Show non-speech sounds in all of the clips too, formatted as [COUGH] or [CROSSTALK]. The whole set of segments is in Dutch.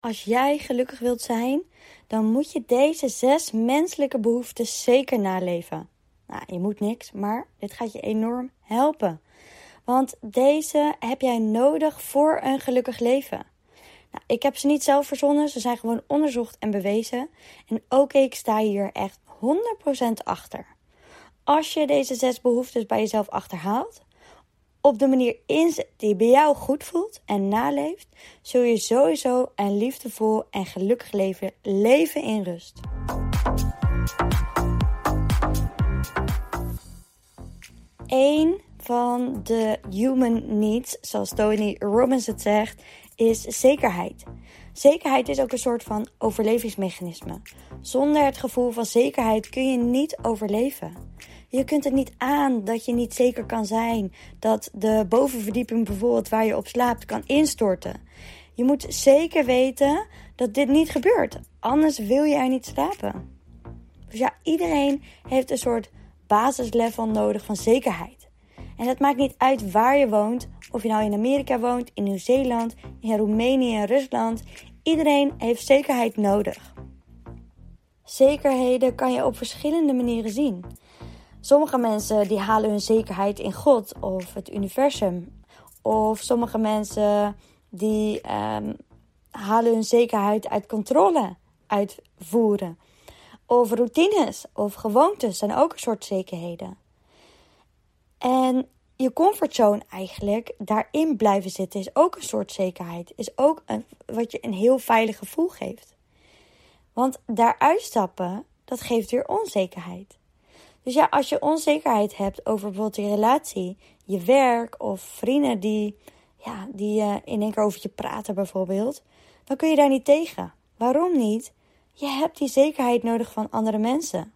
Als jij gelukkig wilt zijn, dan moet je deze zes menselijke behoeften zeker naleven. Nou, je moet niks, maar dit gaat je enorm helpen. Want deze heb jij nodig voor een gelukkig leven. Nou, ik heb ze niet zelf verzonnen, ze zijn gewoon onderzocht en bewezen. En ook ik sta hier echt 100% achter. Als je deze zes behoeftes bij jezelf achterhaalt, op de manier inzet die bij jou goed voelt en naleeft, zul je sowieso een liefdevol en gelukkig leven leven in rust. Eén van de human needs, zoals Tony Robbins het zegt, is zekerheid. Zekerheid is ook een soort van overlevingsmechanisme. Zonder het gevoel van zekerheid kun je niet overleven. Je kunt het niet aan dat je niet zeker kan zijn dat de bovenverdieping bijvoorbeeld waar je op slaapt kan instorten. Je moet zeker weten dat dit niet gebeurt, anders wil je er niet slapen. Dus ja, iedereen heeft een soort basislevel nodig van zekerheid. En het maakt niet uit waar je woont, of je nou in Amerika woont, in Nieuw-Zeeland, in Roemenië, Rusland. Iedereen heeft zekerheid nodig. Zekerheden kan je op verschillende manieren zien. Sommige mensen die halen hun zekerheid in God of het universum. Of sommige mensen die um, halen hun zekerheid uit controle uitvoeren. Of routines of gewoontes zijn ook een soort zekerheden. En je comfortzone eigenlijk daarin blijven zitten is ook een soort zekerheid. Is ook een, wat je een heel veilig gevoel geeft. Want daar uitstappen, dat geeft weer onzekerheid. Dus ja, als je onzekerheid hebt over bijvoorbeeld je relatie, je werk of vrienden die, ja, die uh, in één keer over je praten bijvoorbeeld, dan kun je daar niet tegen. Waarom niet? Je hebt die zekerheid nodig van andere mensen.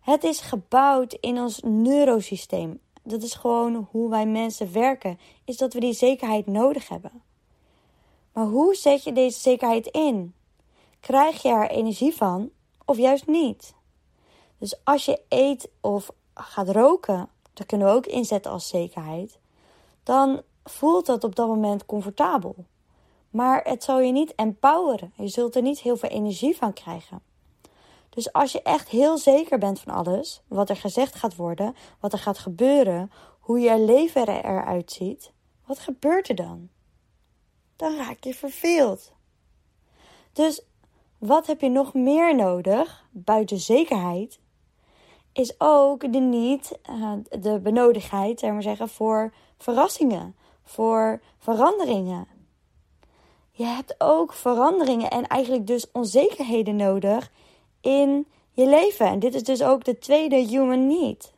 Het is gebouwd in ons neurosysteem. Dat is gewoon hoe wij mensen werken, is dat we die zekerheid nodig hebben. Maar hoe zet je deze zekerheid in? Krijg je er energie van of juist niet? Dus als je eet of gaat roken, dat kunnen we ook inzetten als zekerheid, dan voelt dat op dat moment comfortabel. Maar het zal je niet empoweren. Je zult er niet heel veel energie van krijgen. Dus als je echt heel zeker bent van alles, wat er gezegd gaat worden, wat er gaat gebeuren, hoe je leven eruit ziet, wat gebeurt er dan? Dan raak je verveeld. Dus wat heb je nog meer nodig buiten zekerheid is ook de niet, uh, de benodigdheid, zeg maar zeggen, voor verrassingen, voor veranderingen. Je hebt ook veranderingen en eigenlijk dus onzekerheden nodig in je leven. En dit is dus ook de tweede human need.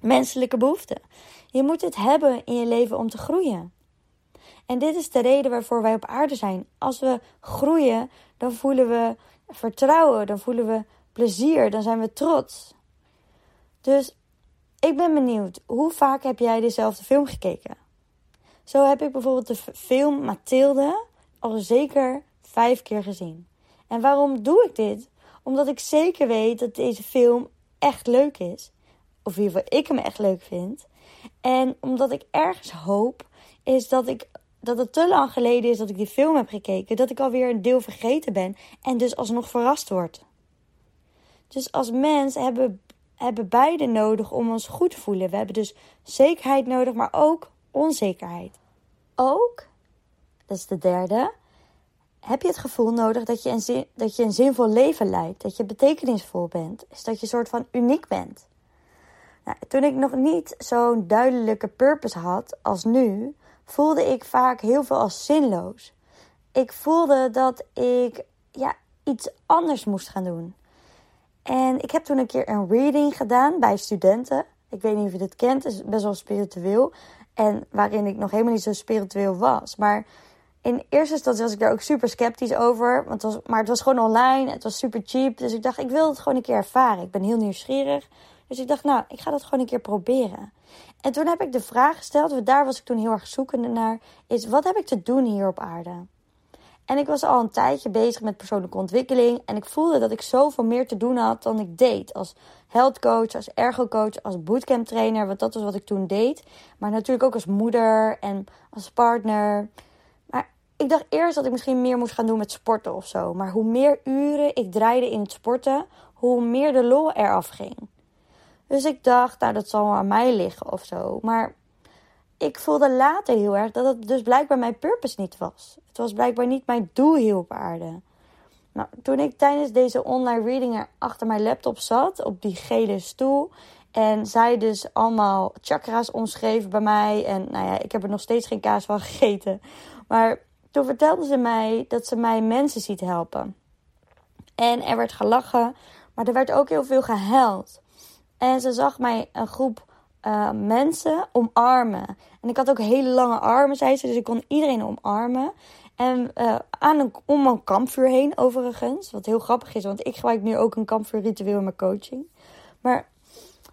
Menselijke behoefte. Je moet het hebben in je leven om te groeien. En dit is de reden waarvoor wij op aarde zijn. Als we groeien, dan voelen we vertrouwen, dan voelen we plezier, dan zijn we trots. Dus ik ben benieuwd, hoe vaak heb jij dezelfde film gekeken? Zo heb ik bijvoorbeeld de film Mathilde al zeker vijf keer gezien. En waarom doe ik dit? Omdat ik zeker weet dat deze film echt leuk is. Of in ieder geval ik hem echt leuk vind. En omdat ik ergens hoop, is dat ik dat het te lang geleden is dat ik die film heb gekeken, dat ik alweer een deel vergeten ben en dus alsnog verrast word. Dus als mens hebben hebben beide nodig om ons goed te voelen. We hebben dus zekerheid nodig, maar ook onzekerheid. Ook, dat is de derde, heb je het gevoel nodig dat je een, zin, dat je een zinvol leven leidt. Dat je betekenisvol bent. Is dat je soort van uniek bent. Nou, toen ik nog niet zo'n duidelijke purpose had als nu, voelde ik vaak heel veel als zinloos. Ik voelde dat ik ja, iets anders moest gaan doen. En ik heb toen een keer een reading gedaan bij studenten. Ik weet niet of je dit kent, het is best wel spiritueel. En waarin ik nog helemaal niet zo spiritueel was. Maar in eerste instantie was ik daar ook super sceptisch over. Want was, maar het was gewoon online, het was super cheap. Dus ik dacht, ik wil het gewoon een keer ervaren. Ik ben heel nieuwsgierig. Dus ik dacht, nou, ik ga dat gewoon een keer proberen. En toen heb ik de vraag gesteld, want daar was ik toen heel erg zoekende naar, is wat heb ik te doen hier op aarde? En ik was al een tijdje bezig met persoonlijke ontwikkeling. En ik voelde dat ik zoveel meer te doen had dan ik deed. Als health coach, als ergo coach, als bootcamp trainer. Want dat was wat ik toen deed. Maar natuurlijk ook als moeder en als partner. Ik dacht eerst dat ik misschien meer moest gaan doen met sporten of zo. Maar hoe meer uren ik draaide in het sporten, hoe meer de lol eraf ging. Dus ik dacht, nou dat zal aan mij liggen of zo. Maar ik voelde later heel erg dat het dus blijkbaar mijn purpose niet was. Het was blijkbaar niet mijn doel hier op aarde. Nou, toen ik tijdens deze online reading achter mijn laptop zat, op die gele stoel. En zij dus allemaal chakra's omschreven bij mij. En nou ja, ik heb er nog steeds geen kaas van gegeten. Maar toen vertelde ze mij dat ze mij mensen ziet helpen. En er werd gelachen, maar er werd ook heel veel gehuild. En ze zag mij een groep uh, mensen omarmen. En ik had ook hele lange armen, zei ze, dus ik kon iedereen omarmen. En uh, aan een, om een kampvuur heen, overigens. Wat heel grappig is, want ik gebruik nu ook een kampvuurritueel in mijn coaching. Maar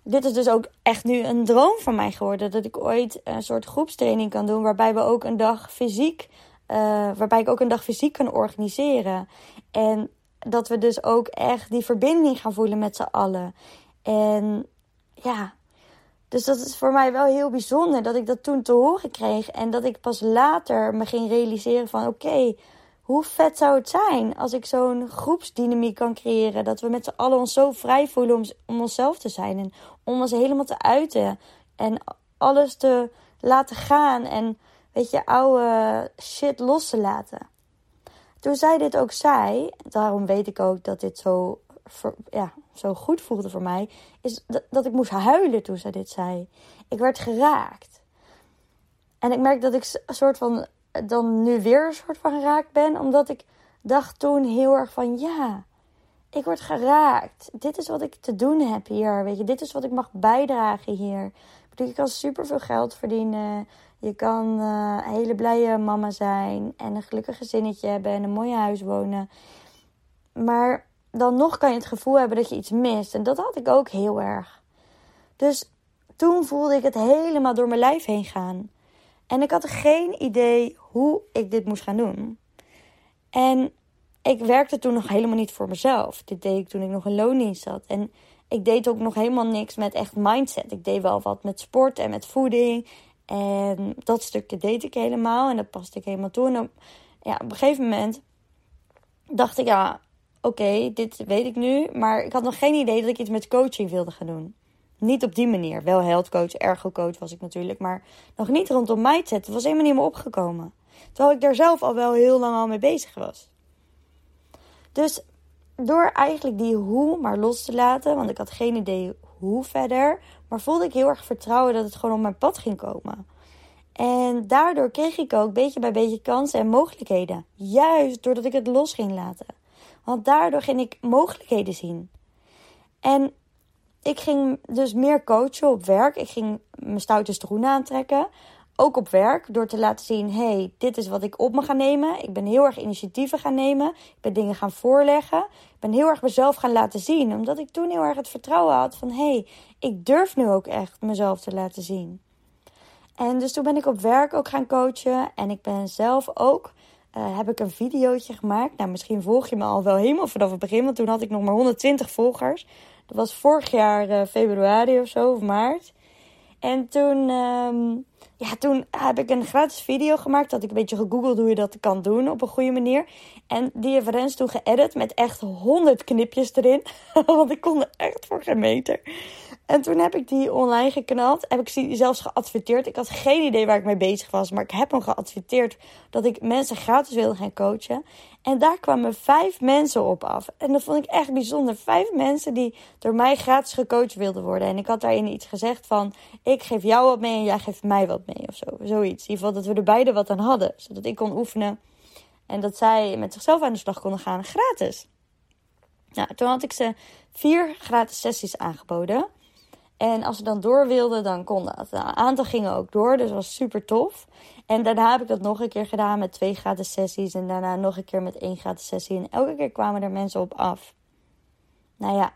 dit is dus ook echt nu een droom van mij geworden. Dat ik ooit een soort groepstraining kan doen. Waarbij we ook een dag fysiek. Uh, waarbij ik ook een dag fysiek kan organiseren. En dat we dus ook echt die verbinding gaan voelen met z'n allen. En ja, dus dat is voor mij wel heel bijzonder dat ik dat toen te horen kreeg. En dat ik pas later me ging realiseren van oké, hoe vet zou het zijn als ik zo'n groepsdynamiek kan creëren. Dat we met z'n allen ons zo vrij voelen om, om onszelf te zijn. En om ons helemaal te uiten. En alles te laten gaan. En weet je, oude shit los te laten. Toen zij dit ook zei, daarom weet ik ook dat dit zo ja, zo goed voelde voor mij, is dat, dat ik moest huilen toen zij dit zei. Ik werd geraakt. En ik merk dat ik een soort van dan nu weer een soort van geraakt ben, omdat ik dacht toen heel erg van ja, ik word geraakt. Dit is wat ik te doen heb hier. Weet je, dit is wat ik mag bijdragen hier. Je kan superveel geld verdienen. Je kan uh, een hele blije mama zijn en een gelukkig gezinnetje hebben en een mooi huis wonen. Maar dan nog kan je het gevoel hebben dat je iets mist. En dat had ik ook heel erg. Dus toen voelde ik het helemaal door mijn lijf heen gaan. En ik had geen idee hoe ik dit moest gaan doen. En ik werkte toen nog helemaal niet voor mezelf. Dit deed ik toen ik nog in loondienst zat. En ik deed ook nog helemaal niks met echt mindset. Ik deed wel wat met sport en met voeding. En dat stukje deed ik helemaal. En dat paste ik helemaal toe. En ja, op een gegeven moment dacht ik, ja, oké, dit weet ik nu. Maar ik had nog geen idee dat ik iets met coaching wilde gaan doen. Niet op die manier. Wel health coach, ergo coach was ik natuurlijk. Maar nog niet rondom mindset. Het was helemaal niet meer opgekomen. Terwijl ik daar zelf al wel heel lang al mee bezig was. Dus door eigenlijk die hoe maar los te laten. Want ik had geen idee hoe verder. Maar voelde ik heel erg vertrouwen dat het gewoon op mijn pad ging komen. En daardoor kreeg ik ook beetje bij beetje kansen en mogelijkheden. Juist doordat ik het los ging laten. Want daardoor ging ik mogelijkheden zien. En ik ging dus meer coachen op werk. Ik ging mijn stoute schoenen aantrekken. Ook op werk, door te laten zien: hey, dit is wat ik op me ga nemen. Ik ben heel erg initiatieven gaan nemen. Ik ben dingen gaan voorleggen. Ik ben heel erg mezelf gaan laten zien. Omdat ik toen heel erg het vertrouwen had van: hey, ik durf nu ook echt mezelf te laten zien. En dus toen ben ik op werk ook gaan coachen. En ik ben zelf ook uh, heb ik een videootje gemaakt. Nou, misschien volg je me al wel helemaal vanaf het begin, want toen had ik nog maar 120 volgers. Dat was vorig jaar uh, februari of zo, of maart. En toen, um, ja, toen heb ik een gratis video gemaakt. Dat ik een beetje gegoogeld hoe je dat kan doen op een goede manier. En die heeft Rens toen geëdit met echt 100 knipjes erin. [LAUGHS] Want ik kon er echt voor geen meter. En toen heb ik die online geknald. Heb ik die zelfs geadverteerd. Ik had geen idee waar ik mee bezig was. Maar ik heb hem geadverteerd dat ik mensen gratis wilde gaan coachen. En daar kwamen vijf mensen op af. En dat vond ik echt bijzonder. Vijf mensen die door mij gratis gecoacht wilden worden. En ik had daarin iets gezegd van... Ik geef jou wat mee en jij geeft mij wat mee of zo. Zoiets. In ieder geval dat we er beide wat aan hadden. Zodat ik kon oefenen. En dat zij met zichzelf aan de slag konden gaan gratis. Nou, toen had ik ze vier gratis sessies aangeboden. En als ze dan door wilden, dan kon dat. Nou, een aantal gingen ook door, dus dat was super tof. En daarna heb ik dat nog een keer gedaan met twee gratis sessies. En daarna nog een keer met één gratis sessie. En elke keer kwamen er mensen op af. Nou ja,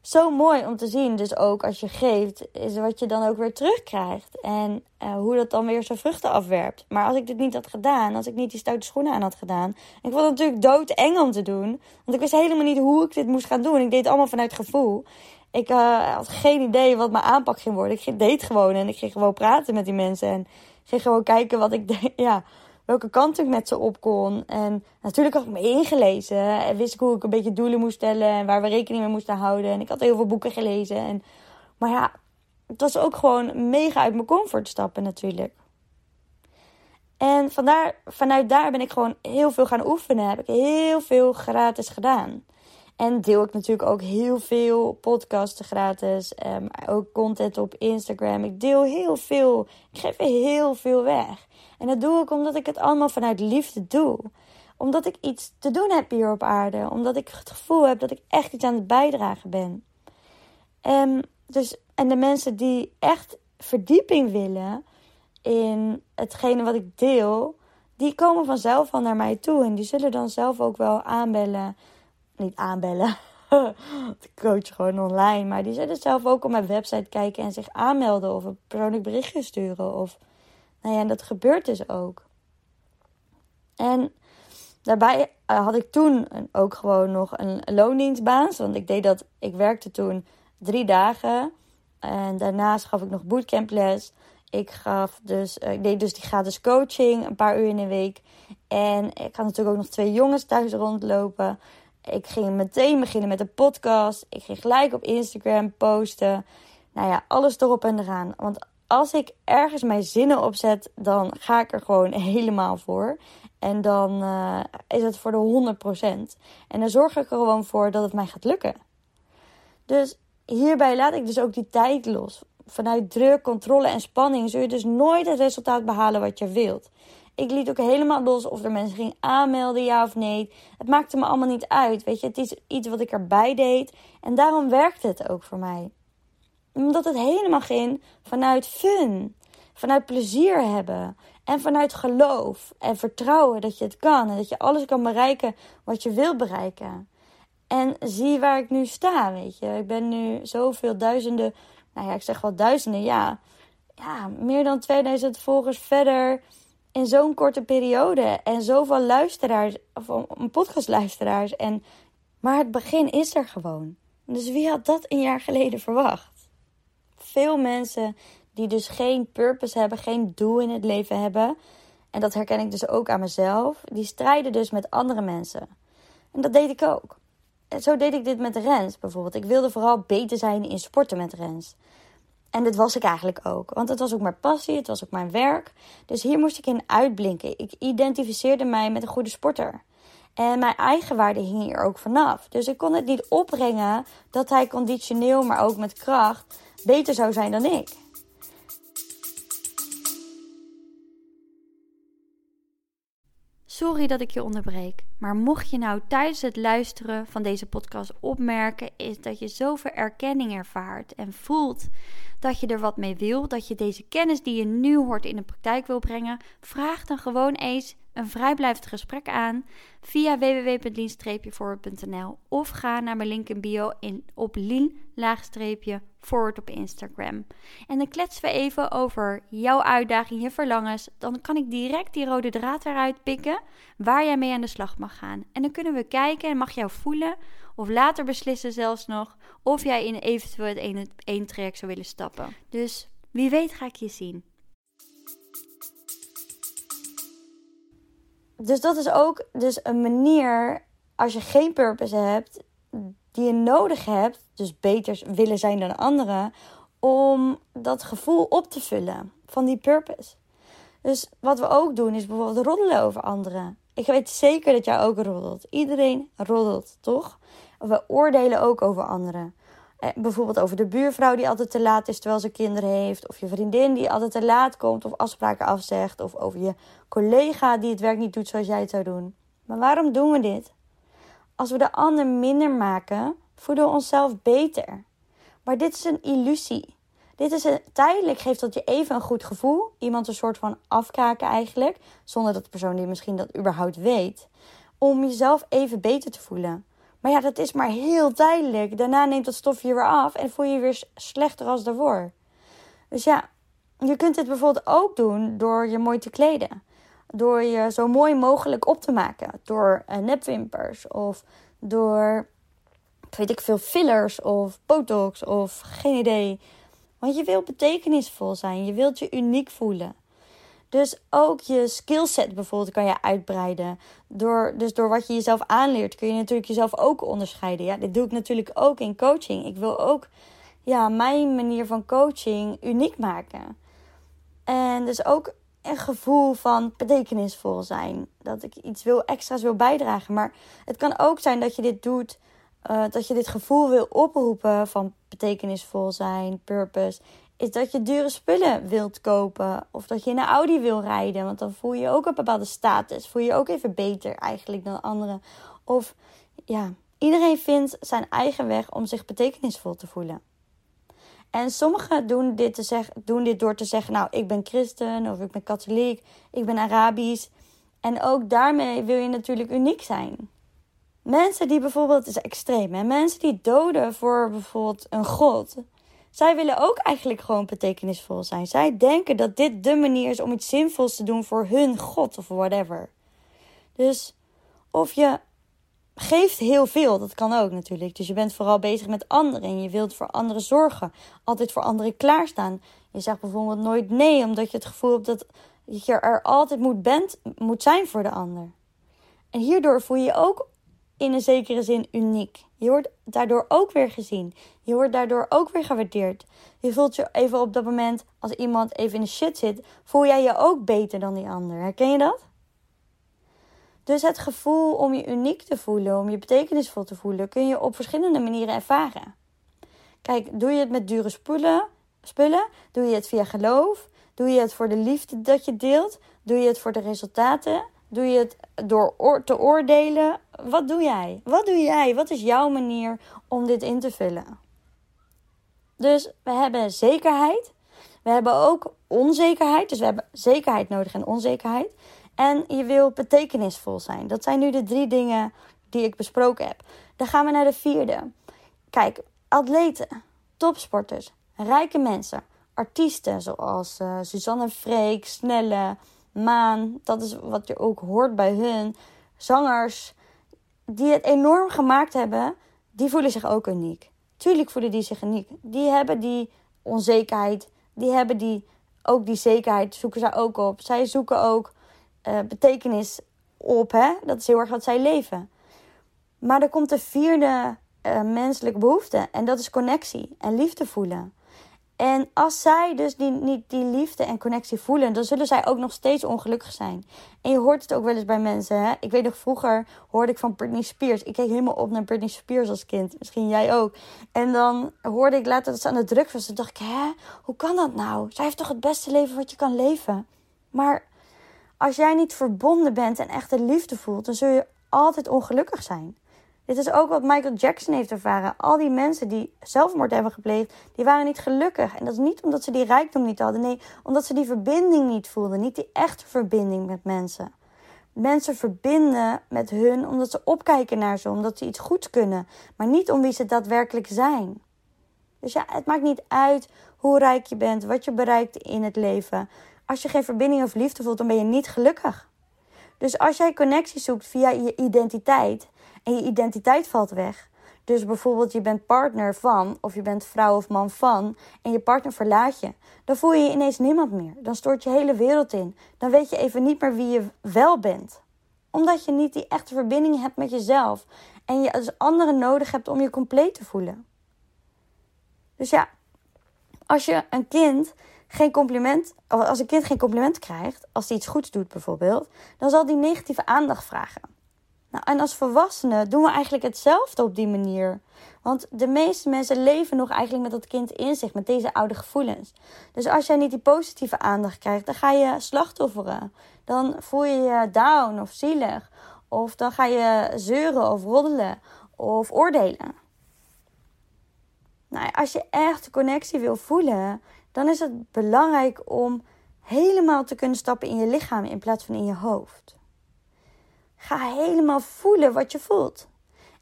zo mooi om te zien. Dus ook als je geeft, is wat je dan ook weer terugkrijgt. En uh, hoe dat dan weer zijn vruchten afwerpt. Maar als ik dit niet had gedaan, als ik niet die stoute schoenen aan had gedaan. Ik vond het natuurlijk doodeng om te doen. Want ik wist helemaal niet hoe ik dit moest gaan doen. Ik deed het allemaal vanuit gevoel. Ik uh, had geen idee wat mijn aanpak ging worden. Ik deed gewoon en ik ging gewoon praten met die mensen. En ging gewoon kijken wat ik, [LAUGHS] ja, welke kant ik met ze op kon. En natuurlijk had ik me ingelezen en wist ik hoe ik een beetje doelen moest stellen en waar we rekening mee moesten houden. En ik had heel veel boeken gelezen. En, maar ja, het was ook gewoon mega uit mijn comfort stappen natuurlijk. En vandaar, vanuit daar ben ik gewoon heel veel gaan oefenen. Heb ik heel veel gratis gedaan. En deel ik natuurlijk ook heel veel podcasten gratis. Um, ook content op Instagram. Ik deel heel veel. Ik geef heel veel weg. En dat doe ik omdat ik het allemaal vanuit liefde doe. Omdat ik iets te doen heb hier op aarde. Omdat ik het gevoel heb dat ik echt iets aan het bijdragen ben. Um, dus, en de mensen die echt verdieping willen in hetgene wat ik deel, die komen vanzelf al naar mij toe. En die zullen dan zelf ook wel aanbellen. Niet aanbellen. [LAUGHS] ik coach gewoon online. Maar die zullen zelf ook op mijn website kijken en zich aanmelden. Of een persoonlijk berichtje sturen. Of, nou ja, en dat gebeurt dus ook. En daarbij eh, had ik toen ook gewoon nog een loondienstbaan. Want ik deed dat, ik werkte toen drie dagen. En daarnaast gaf ik nog bootcamples. Ik gaf dus, eh, ik deed dus die gratis coaching een paar uur in de week. En ik had natuurlijk ook nog twee jongens thuis rondlopen. Ik ging meteen beginnen met een podcast. Ik ging gelijk op Instagram posten. Nou ja, alles erop en eraan. Want als ik ergens mijn zinnen opzet, dan ga ik er gewoon [LAUGHS] helemaal voor. En dan uh, is het voor de 100%. En dan zorg ik er gewoon voor dat het mij gaat lukken. Dus hierbij laat ik dus ook die tijd los vanuit druk, controle en spanning zul je dus nooit het resultaat behalen wat je wilt. Ik liet ook helemaal los of er mensen gingen aanmelden, ja of nee. Het maakte me allemaal niet uit. Weet je, het is iets wat ik erbij deed. En daarom werkte het ook voor mij. Omdat het helemaal ging vanuit fun. Vanuit plezier hebben. En vanuit geloof. En vertrouwen dat je het kan. En dat je alles kan bereiken wat je wilt bereiken. En zie waar ik nu sta, weet je. Ik ben nu zoveel duizenden nou ja, ik zeg wel duizenden, ja. Ja, meer dan 2000 volgers verder in zo'n korte periode. En zoveel luisteraars, of podcastluisteraars. En, maar het begin is er gewoon. Dus wie had dat een jaar geleden verwacht? Veel mensen die dus geen purpose hebben, geen doel in het leven hebben. En dat herken ik dus ook aan mezelf. Die strijden dus met andere mensen. En dat deed ik ook zo deed ik dit met Rens bijvoorbeeld. Ik wilde vooral beter zijn in sporten met Rens. En dat was ik eigenlijk ook. Want het was ook mijn passie, het was ook mijn werk. Dus hier moest ik in uitblinken. Ik identificeerde mij met een goede sporter. En mijn eigen waarde hing hier ook vanaf. Dus ik kon het niet opbrengen dat hij conditioneel, maar ook met kracht, beter zou zijn dan ik. Sorry dat ik je onderbreek, maar mocht je nou tijdens het luisteren van deze podcast opmerken, is dat je zoveel erkenning ervaart en voelt dat je er wat mee wil, dat je deze kennis die je nu hoort in de praktijk wil brengen, vraag dan gewoon eens een vrijblijvend gesprek aan via www.lien-forward.nl of ga naar mijn link in bio in, op lien-forward op Instagram. En dan kletsen we even over jouw uitdaging, je verlangens. Dan kan ik direct die rode draad eruit pikken waar jij mee aan de slag mag gaan. En dan kunnen we kijken en mag jou voelen of later beslissen zelfs nog of jij in eventueel het één traject zou willen stappen. Dus wie weet ga ik je zien. dus dat is ook dus een manier, als je geen purpose hebt, die je nodig hebt, dus beter willen zijn dan anderen, om dat gevoel op te vullen van die purpose. Dus wat we ook doen is bijvoorbeeld roddelen over anderen. Ik weet zeker dat jij ook roddelt. Iedereen roddelt, toch? We oordelen ook over anderen. Eh, bijvoorbeeld over de buurvrouw die altijd te laat is terwijl ze kinderen heeft. Of je vriendin die altijd te laat komt of afspraken afzegt. Of over je collega die het werk niet doet zoals jij het zou doen. Maar waarom doen we dit? Als we de ander minder maken, voelen we onszelf beter. Maar dit is een illusie. Dit is een, tijdelijk geeft dat je even een goed gevoel. Iemand een soort van afkaken eigenlijk. Zonder dat de persoon die misschien dat überhaupt weet. Om jezelf even beter te voelen. Maar ja, dat is maar heel tijdelijk. Daarna neemt dat stofje weer af en voel je je weer slechter als daarvoor. Dus ja, je kunt dit bijvoorbeeld ook doen door je mooi te kleden. Door je zo mooi mogelijk op te maken. Door uh, nepwimpers of door, weet ik veel, fillers of botox of geen idee. Want je wilt betekenisvol zijn. Je wilt je uniek voelen. Dus ook je skillset bijvoorbeeld kan je uitbreiden. Door, dus door wat je jezelf aanleert kun je natuurlijk jezelf ook onderscheiden. Ja, dit doe ik natuurlijk ook in coaching. Ik wil ook ja, mijn manier van coaching uniek maken. En dus ook een gevoel van betekenisvol zijn. Dat ik iets wil, extra's wil bijdragen. Maar het kan ook zijn dat je dit doet. Uh, dat je dit gevoel wil oproepen van betekenisvol zijn, purpose. Is dat je dure spullen wilt kopen. Of dat je in een Audi wil rijden. Want dan voel je ook een bepaalde status. Voel je ook even beter eigenlijk dan anderen. Of ja, iedereen vindt zijn eigen weg om zich betekenisvol te voelen. En sommigen doen dit, te zeg, doen dit door te zeggen: Nou, ik ben christen of ik ben katholiek, ik ben Arabisch. En ook daarmee wil je natuurlijk uniek zijn. Mensen die bijvoorbeeld, het is extreem, hè? mensen die doden voor bijvoorbeeld een god. Zij willen ook eigenlijk gewoon betekenisvol zijn. Zij denken dat dit de manier is om iets zinvols te doen voor hun god of whatever. Dus of je geeft heel veel. Dat kan ook natuurlijk. Dus je bent vooral bezig met anderen en je wilt voor anderen zorgen. Altijd voor anderen klaarstaan. Je zegt bijvoorbeeld nooit nee, omdat je het gevoel hebt dat je er altijd moet, bent, moet zijn voor de ander. En hierdoor voel je je ook in een zekere zin uniek. Je wordt daardoor ook weer gezien. Je wordt daardoor ook weer gewaardeerd. Je voelt je even op dat moment, als iemand even in de shit zit, voel jij je ook beter dan die ander. Herken je dat? Dus het gevoel om je uniek te voelen, om je betekenisvol te voelen, kun je op verschillende manieren ervaren. Kijk, doe je het met dure spullen, spullen? Doe je het via geloof? Doe je het voor de liefde dat je deelt? Doe je het voor de resultaten? Doe je het door te oordelen? Wat doe jij? Wat doe jij? Wat is jouw manier om dit in te vullen? Dus we hebben zekerheid. We hebben ook onzekerheid. Dus we hebben zekerheid nodig en onzekerheid. En je wil betekenisvol zijn. Dat zijn nu de drie dingen die ik besproken heb. Dan gaan we naar de vierde. Kijk, atleten, topsporters, rijke mensen, artiesten zoals uh, Suzanne Freek, Snelle, Maan. Dat is wat je ook hoort bij hun. Zangers die het enorm gemaakt hebben, die voelen zich ook uniek. Tuurlijk voelen die zich uniek. Die hebben die onzekerheid, die hebben die, ook die zekerheid, zoeken zij ook op. Zij zoeken ook uh, betekenis op. Hè? Dat is heel erg wat zij leven. Maar er komt de vierde uh, menselijke behoefte. En dat is connectie en liefde voelen. En als zij dus die, niet die liefde en connectie voelen, dan zullen zij ook nog steeds ongelukkig zijn. En je hoort het ook wel eens bij mensen. Hè? Ik weet nog vroeger hoorde ik van Britney Spears. Ik keek helemaal op naar Britney Spears als kind. Misschien jij ook. En dan hoorde ik later dat ze aan de druk was. Toen dacht ik, hè, hoe kan dat nou? Zij heeft toch het beste leven wat je kan leven? Maar als jij niet verbonden bent en echt de liefde voelt, dan zul je altijd ongelukkig zijn. Dit is ook wat Michael Jackson heeft ervaren. Al die mensen die zelfmoord hebben gepleegd, die waren niet gelukkig. En dat is niet omdat ze die rijkdom niet hadden. Nee, omdat ze die verbinding niet voelden. Niet die echte verbinding met mensen. Mensen verbinden met hun omdat ze opkijken naar ze, omdat ze iets goeds kunnen. Maar niet om wie ze daadwerkelijk zijn. Dus ja, het maakt niet uit hoe rijk je bent, wat je bereikt in het leven. Als je geen verbinding of liefde voelt, dan ben je niet gelukkig. Dus als jij connectie zoekt via je identiteit en je identiteit valt weg. Dus bijvoorbeeld je bent partner van of je bent vrouw of man van en je partner verlaat je. Dan voel je je ineens niemand meer. Dan stort je hele wereld in. Dan weet je even niet meer wie je wel bent. Omdat je niet die echte verbinding hebt met jezelf. En je als anderen nodig hebt om je compleet te voelen. Dus ja, als je een kind geen compliment, als een kind geen compliment krijgt, als hij iets goeds doet bijvoorbeeld, dan zal die negatieve aandacht vragen. Nou, en als volwassenen doen we eigenlijk hetzelfde op die manier. Want de meeste mensen leven nog eigenlijk met dat kind in zich, met deze oude gevoelens. Dus als jij niet die positieve aandacht krijgt, dan ga je slachtofferen. Dan voel je je down of zielig. Of dan ga je zeuren of roddelen of oordelen. Nou, als je echt connectie wil voelen, dan is het belangrijk om helemaal te kunnen stappen in je lichaam in plaats van in je hoofd. Ga helemaal voelen wat je voelt.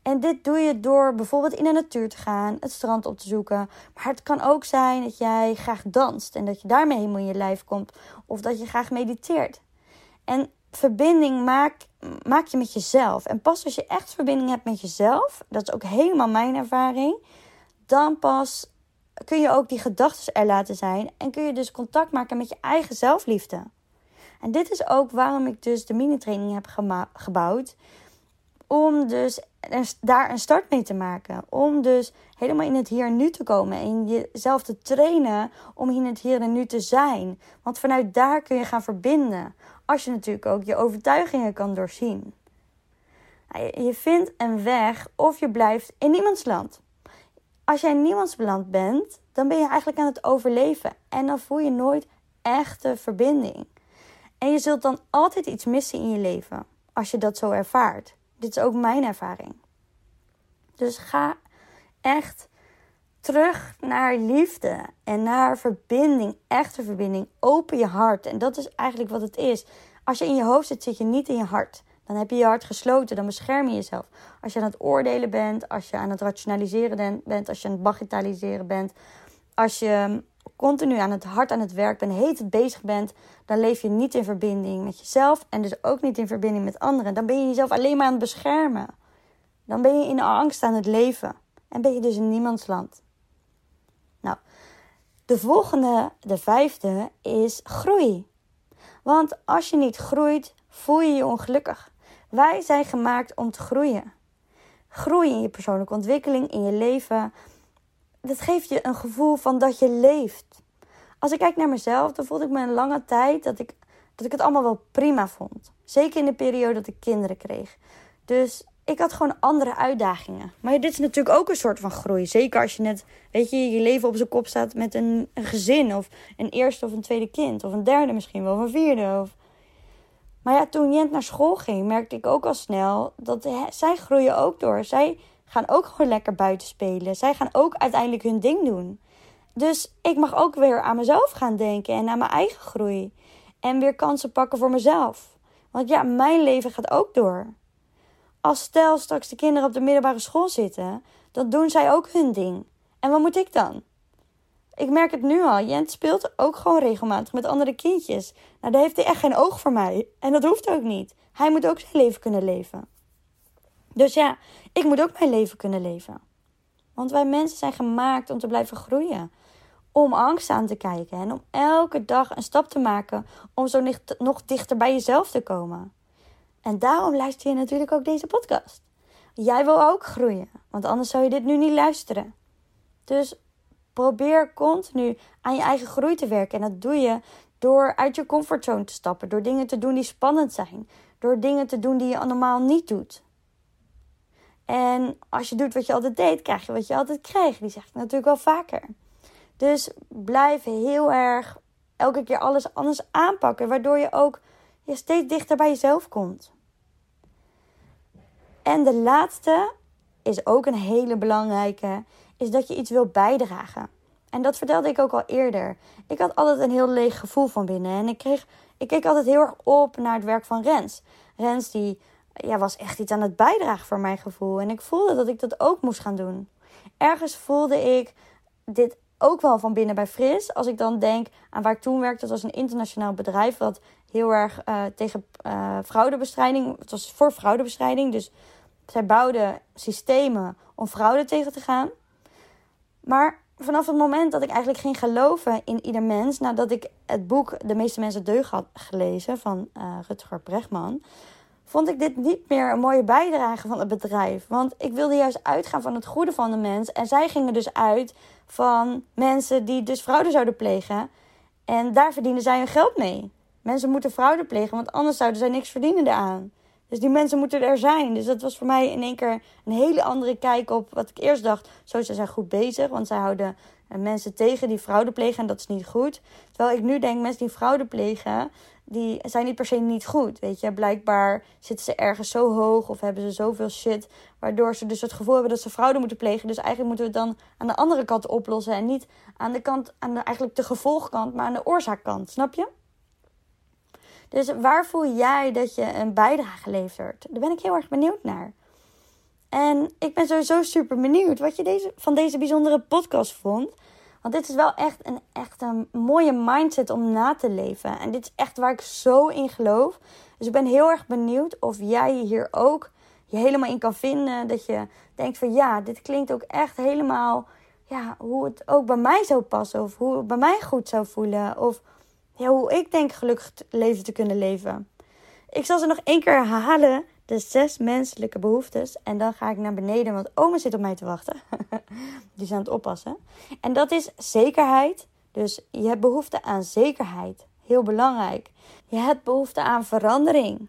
En dit doe je door bijvoorbeeld in de natuur te gaan, het strand op te zoeken. Maar het kan ook zijn dat jij graag danst en dat je daarmee helemaal in je lijf komt. Of dat je graag mediteert. En verbinding maak, maak je met jezelf. En pas als je echt verbinding hebt met jezelf, dat is ook helemaal mijn ervaring, dan pas kun je ook die gedachten er laten zijn. En kun je dus contact maken met je eigen zelfliefde. En dit is ook waarom ik dus de mini-training heb gebouwd. Om dus daar een start mee te maken. Om dus helemaal in het hier en nu te komen. En jezelf te trainen om in het hier en nu te zijn. Want vanuit daar kun je gaan verbinden. Als je natuurlijk ook je overtuigingen kan doorzien. Nou, je vindt een weg of je blijft in niemands land. Als jij niemands land bent, dan ben je eigenlijk aan het overleven. En dan voel je nooit echte verbinding. En je zult dan altijd iets missen in je leven. Als je dat zo ervaart. Dit is ook mijn ervaring. Dus ga echt terug naar liefde en naar verbinding, echte verbinding. Open je hart. En dat is eigenlijk wat het is. Als je in je hoofd zit, zit je niet in je hart. Dan heb je je hart gesloten, dan bescherm je jezelf. Als je aan het oordelen bent, als je aan het rationaliseren bent, als je aan het bagatelliseren bent, als je continu aan het hart aan het werk bent, heet bezig bent, dan leef je niet in verbinding met jezelf en dus ook niet in verbinding met anderen. Dan ben je jezelf alleen maar aan het beschermen. Dan ben je in angst aan het leven en ben je dus in niemands land. Nou, de volgende, de vijfde, is groei. Want als je niet groeit, voel je je ongelukkig. Wij zijn gemaakt om te groeien. Groei in je persoonlijke ontwikkeling, in je leven. Dat geeft je een gevoel van dat je leeft. Als ik kijk naar mezelf, dan voelde ik me een lange tijd dat ik, dat ik het allemaal wel prima vond. Zeker in de periode dat ik kinderen kreeg. Dus ik had gewoon andere uitdagingen. Maar dit is natuurlijk ook een soort van groei. Zeker als je net, weet je, je leven op zijn kop staat met een, een gezin. Of een eerste of een tweede kind. Of een derde misschien wel, of een vierde. Of maar ja, toen Jent naar school ging, merkte ik ook al snel dat zij groeien ook door. Zij gaan ook gewoon lekker buiten spelen. Zij gaan ook uiteindelijk hun ding doen. Dus ik mag ook weer aan mezelf gaan denken en aan mijn eigen groei. En weer kansen pakken voor mezelf. Want ja, mijn leven gaat ook door. Als stel straks de kinderen op de middelbare school zitten, dan doen zij ook hun ding. En wat moet ik dan? Ik merk het nu al. Jent speelt ook gewoon regelmatig met andere kindjes. Nou, daar heeft hij echt geen oog voor mij. En dat hoeft ook niet. Hij moet ook zijn leven kunnen leven. Dus ja, ik moet ook mijn leven kunnen leven. Want wij mensen zijn gemaakt om te blijven groeien. Om angst aan te kijken en om elke dag een stap te maken om zo nog dichter bij jezelf te komen. En daarom luister je natuurlijk ook deze podcast. Jij wil ook groeien, want anders zou je dit nu niet luisteren. Dus Probeer continu aan je eigen groei te werken. En dat doe je door uit je comfortzone te stappen. Door dingen te doen die spannend zijn. Door dingen te doen die je normaal niet doet. En als je doet wat je altijd deed, krijg je wat je altijd krijgt. Die zeg ik natuurlijk wel vaker. Dus blijf heel erg elke keer alles anders aanpakken. Waardoor je ook je steeds dichter bij jezelf komt. En de laatste is ook een hele belangrijke is dat je iets wil bijdragen. En dat vertelde ik ook al eerder. Ik had altijd een heel leeg gevoel van binnen. En ik, kreeg, ik keek altijd heel erg op naar het werk van Rens. Rens die ja, was echt iets aan het bijdragen voor mijn gevoel. En ik voelde dat ik dat ook moest gaan doen. Ergens voelde ik dit ook wel van binnen bij Fris. Als ik dan denk aan waar ik toen werkte. Dat was een internationaal bedrijf wat heel erg uh, tegen uh, fraudebestrijding... Het was voor fraudebestrijding. Dus zij bouwden systemen om fraude tegen te gaan. Maar vanaf het moment dat ik eigenlijk ging geloven in ieder mens, nadat ik het boek De meeste mensen deugd had gelezen van uh, Rutger Bregman, vond ik dit niet meer een mooie bijdrage van het bedrijf. Want ik wilde juist uitgaan van het goede van de mens. En zij gingen dus uit van mensen die dus fraude zouden plegen. En daar verdienen zij hun geld mee. Mensen moeten fraude plegen, want anders zouden zij niks verdienen eraan. Dus die mensen moeten er zijn. Dus dat was voor mij in één keer een hele andere kijk op wat ik eerst dacht. Zo ze zijn goed bezig, want zij houden eh, mensen tegen die fraude plegen en dat is niet goed. Terwijl ik nu denk, mensen die fraude plegen, die zijn niet per se niet goed. Weet je, blijkbaar zitten ze ergens zo hoog of hebben ze zoveel shit, waardoor ze dus het gevoel hebben dat ze fraude moeten plegen. Dus eigenlijk moeten we het dan aan de andere kant oplossen en niet aan de kant, aan de, eigenlijk de gevolgkant, maar aan de oorzaakkant. Snap je? Dus waar voel jij dat je een bijdrage levert? Daar ben ik heel erg benieuwd naar. En ik ben sowieso super benieuwd wat je deze, van deze bijzondere podcast vond. Want dit is wel echt een, echt een mooie mindset om na te leven. En dit is echt waar ik zo in geloof. Dus ik ben heel erg benieuwd of jij je hier ook je helemaal in kan vinden. Dat je denkt van ja, dit klinkt ook echt helemaal ja, hoe het ook bij mij zou passen. Of hoe het bij mij goed zou voelen. Of ja, hoe ik denk gelukkig leven te kunnen leven. Ik zal ze nog één keer herhalen. De zes menselijke behoeftes. En dan ga ik naar beneden, want oma zit op mij te wachten. [LAUGHS] Die is aan het oppassen. En dat is zekerheid. Dus je hebt behoefte aan zekerheid. Heel belangrijk. Je hebt behoefte aan verandering.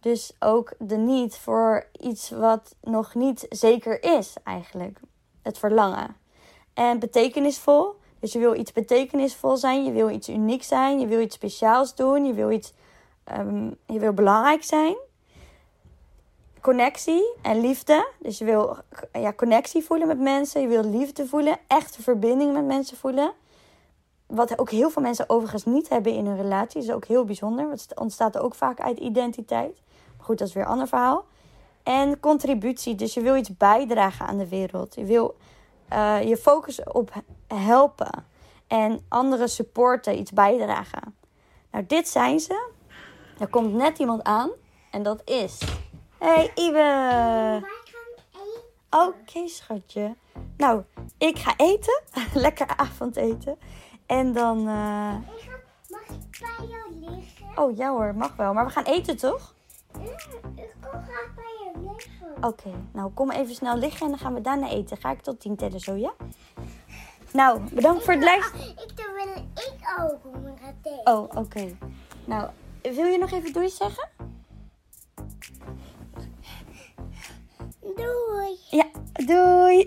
Dus ook de niet voor iets wat nog niet zeker is, eigenlijk. Het verlangen. En betekenisvol. Dus je wil iets betekenisvol zijn, je wil iets uniek zijn, je wil iets speciaals doen, je wil iets, um, je wil belangrijk zijn. Connectie en liefde. Dus je wil ja, connectie voelen met mensen, je wil liefde voelen, echte verbinding met mensen voelen. Wat ook heel veel mensen overigens niet hebben in hun relatie, is ook heel bijzonder. Het ontstaat ook vaak uit identiteit. Maar goed, dat is weer een ander verhaal. En contributie, dus je wil iets bijdragen aan de wereld. Je wil uh, je focus op helpen en anderen supporten, iets bijdragen. Nou, dit zijn ze. Er komt net iemand aan en dat is. Hey Iwe! Oké, okay, schatje. Nou, ik ga eten. [LAUGHS] Lekker avondeten. En dan. Uh... Ik ga, mag ik bij jou liggen? Oh ja hoor, mag wel. Maar we gaan eten toch? Oké, nou kom even snel liggen en dan gaan we daarna eten. Ga ik tot tien tellen zo, ja? Nou, bedankt voor het luisteren. Ik dan wil ik ook eten. Oh, oké. Nou, wil je nog even doei zeggen? Doei. Ja, doei.